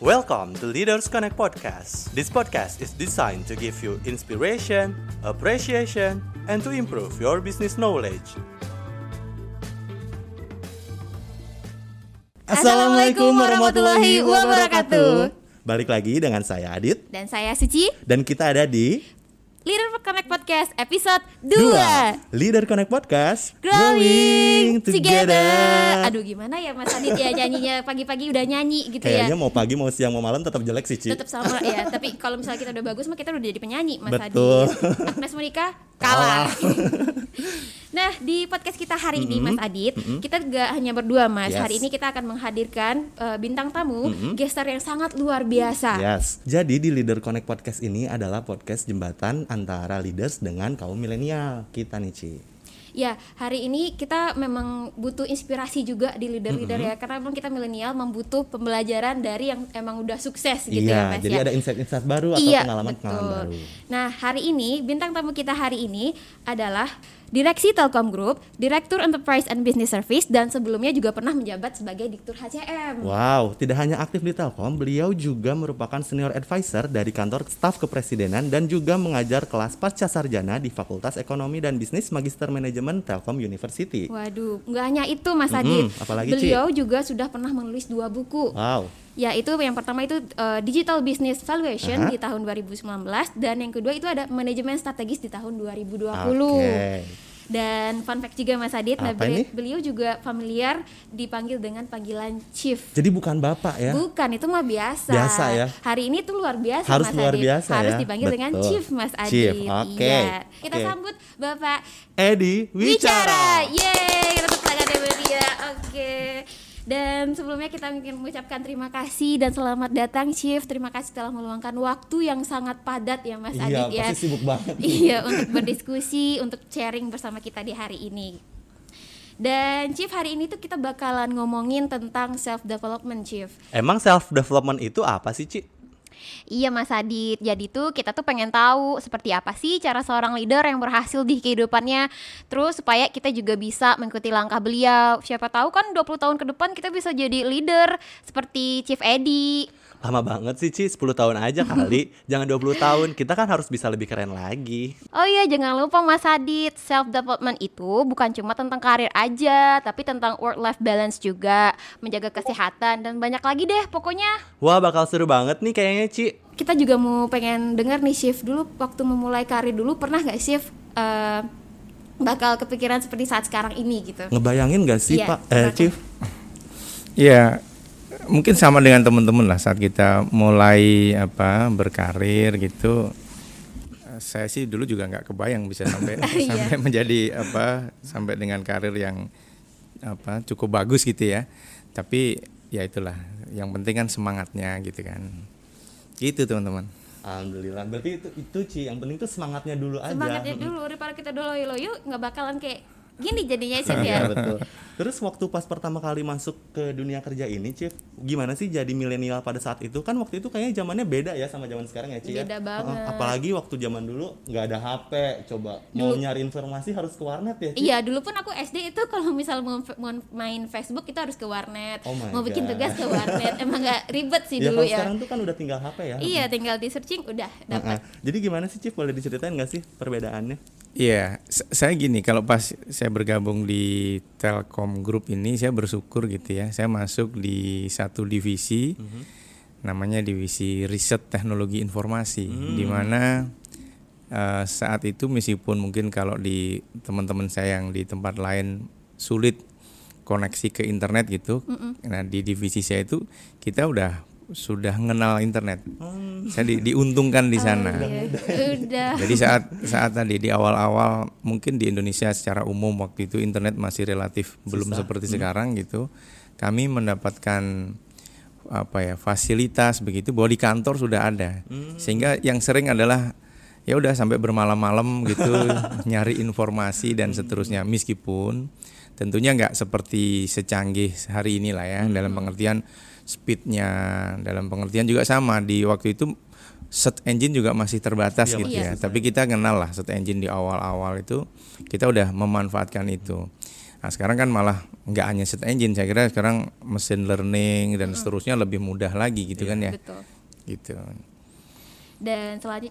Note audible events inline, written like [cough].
Welcome to Leaders Connect Podcast. This podcast is designed to give you inspiration, appreciation, and to improve your business knowledge. Assalamualaikum warahmatullahi wabarakatuh. Balik lagi dengan saya Adit Dan saya Suci, dan kita ada di Leader Connect Podcast episode 2 dua. Leader Connect Podcast Growing Together. Aduh gimana ya Mas Adit ya? Nyanyinya pagi-pagi udah nyanyi gitu Kayaknya ya mau pagi mau siang mau malam tetap jelek sih Ci. Tetap sama ya Tapi kalau misalnya kita udah bagus mah kita udah jadi penyanyi Mas Betul. Adit Agnes Monica kalah Nah di podcast kita hari ini Mas Adit Kita gak hanya berdua Mas Yes. Hari ini kita akan menghadirkan eh, bintang tamu Gestar yang sangat luar biasa Yes. Jadi di Leader Connect Podcast ini adalah podcast jembatan antara leaders dengan kaum milenial kita nih Ci. Ya, hari ini kita memang butuh inspirasi juga di leader-leader ya, karena memang kita milenial membutuh pembelajaran dari yang emang udah sukses gitu ya, iya, Mas jadi ya. ada insight-insight baru atau iya, pengalaman-pengalaman betul. baru. Nah, hari ini bintang tamu kita hari ini adalah Direksi Telkom Group, Direktur Enterprise and Business Service dan sebelumnya juga pernah menjabat sebagai Diktur HCM. Wow, tidak hanya aktif di Telkom, beliau juga merupakan senior advisor dari kantor staf kepresidenan dan juga mengajar kelas pasca sarjana di Fakultas Ekonomi dan Bisnis Magister Manajemen Telkom University. Waduh, nggak hanya itu Mas Mm-mm, Adit. apalagi, Ci? Beliau juga sudah pernah menulis dua buku. Wow, Ya itu yang pertama itu uh, Digital Business Valuation Aha. di tahun 2019 dan yang kedua itu ada Manajemen Strategis di tahun 2020. Oke. Dan fun fact juga Mas Adit, Apa ini? beliau juga familiar dipanggil dengan panggilan Chief. jadi bukan bapak ya? Bukan itu mah biasa. Biasa ya. Hari ini tuh luar biasa Harus Mas luar Adit. biasa Harus ya. dipanggil dengan Betul. Chief Mas Adit. Chief, oke. Iya. Kita Oke. sambut Bapak Edi Wicara. Yeay, kita tepuk tangan ya. Oke. Dan sebelumnya kita ingin mengucapkan terima kasih dan selamat datang Chief. Terima kasih telah meluangkan waktu yang sangat padat ya Mas Iya, Adit ya. pasti sibuk banget. [laughs] Iya, untuk berdiskusi, untuk sharing bersama kita di hari ini. Dan Chief hari ini tuh kita bakalan ngomongin tentang self development Chief. Emang self development itu apa sih, Ci? Iya Mas Adit, jadi tuh kita tuh pengen tahu seperti apa sih cara seorang leader yang berhasil di kehidupannya. Terus supaya kita juga bisa mengikuti langkah beliau. Siapa tahu kan 20 tahun ke depan kita bisa jadi leader seperti Chief Edi Lama banget sih, Ci. 10 tahun aja kali. [laughs] Jangan 20 tahun. Kita kan harus bisa lebih keren lagi. Oh iya jangan lupa Mas Adit, self development itu bukan cuma tentang karir aja Tapi tentang work life balance juga Menjaga kesehatan dan banyak lagi deh pokoknya Wah, bakal seru banget nih kayaknya, Ci. kita juga mau pengen dengar nih Shift dulu waktu memulai karir dulu pernah nggak Shift eh, bakal kepikiran seperti saat sekarang ini gitu Ngebayangin gak sih, Iya, Pak? Eh. Chief? Ya, mungkin sama dengan teman-teman lah saat kita mulai apa berkarir gitu. Saya sih dulu juga nggak kebayang bisa sampai [laughs] Iya. sampai menjadi apa sampai dengan karir yang apa cukup bagus gitu ya. Tapi ya itulah, yang penting kan semangatnya gitu kan. Gitu teman-teman. Alhamdulillah. Berarti itu itu Ci, yang penting tuh semangatnya dulu aja. semangatnya dulu daripada kita dulu loyo nggak bakalan kayak gini jadinya Shift Iya, ya betul. [laughs] Terus waktu pas pertama kali masuk ke dunia kerja ini, Chief, gimana sih jadi milenial pada saat itu? Kan waktu itu kayaknya zamannya beda ya sama zaman sekarang ya, Ci ya? Beda Heeh, banget. Apalagi waktu zaman dulu nggak ada HP, coba mau nyari informasi harus ke warnet ya, Ci? Iya dulu pun aku SD itu kalau misal mau, mau main Facebook kita harus ke warnet Oh mau bikin God. tugas ke warnet [laughs] emang nggak ribet sih Ya, dulu ya sekarang tuh kan udah tinggal HP ya. iya tinggal di searching udah dapat Heeh. Jadi gimana sih, Chief? Boleh diceritain nggak sih perbedaannya? Iya, s- saya gini kalau pas saya bergabung di Telkom Group ini saya bersyukur gitu ya. Saya masuk di satu divisi namanya divisi riset teknologi informasi di mana eh, saat itu meskipun mungkin kalau di teman-teman saya yang di tempat lain sulit koneksi ke internet gitu. Nah, di divisi saya itu kita udah sudah mengenal internet. Saya di- diuntungkan di sana. Iya, udah. Jadi saat saat tadi di awal-awal mungkin di Indonesia secara umum waktu itu internet masih relatif belum seperti sekarang gitu. Kami mendapatkan apa ya fasilitas begitu bahwa di kantor sudah ada. Sehingga yang sering adalah ya udah sampai bermalam-malam gitu [laughs] nyari informasi dan seterusnya. Meskipun tentunya nggak seperti secanggih hari ini lah ya dalam pengertian speednya dalam pengertian juga sama di waktu itu search engine juga masih terbatas Iya, gitu masih ya tapi kita kenal lah search engine di awal-awal itu kita udah memanfaatkan itu Nah sekarang kan malah nggak hanya set engine, saya kira sekarang mesin learning dan seterusnya lebih mudah lagi gitu kan ya. Betul. Gitu. Dan selanjutnya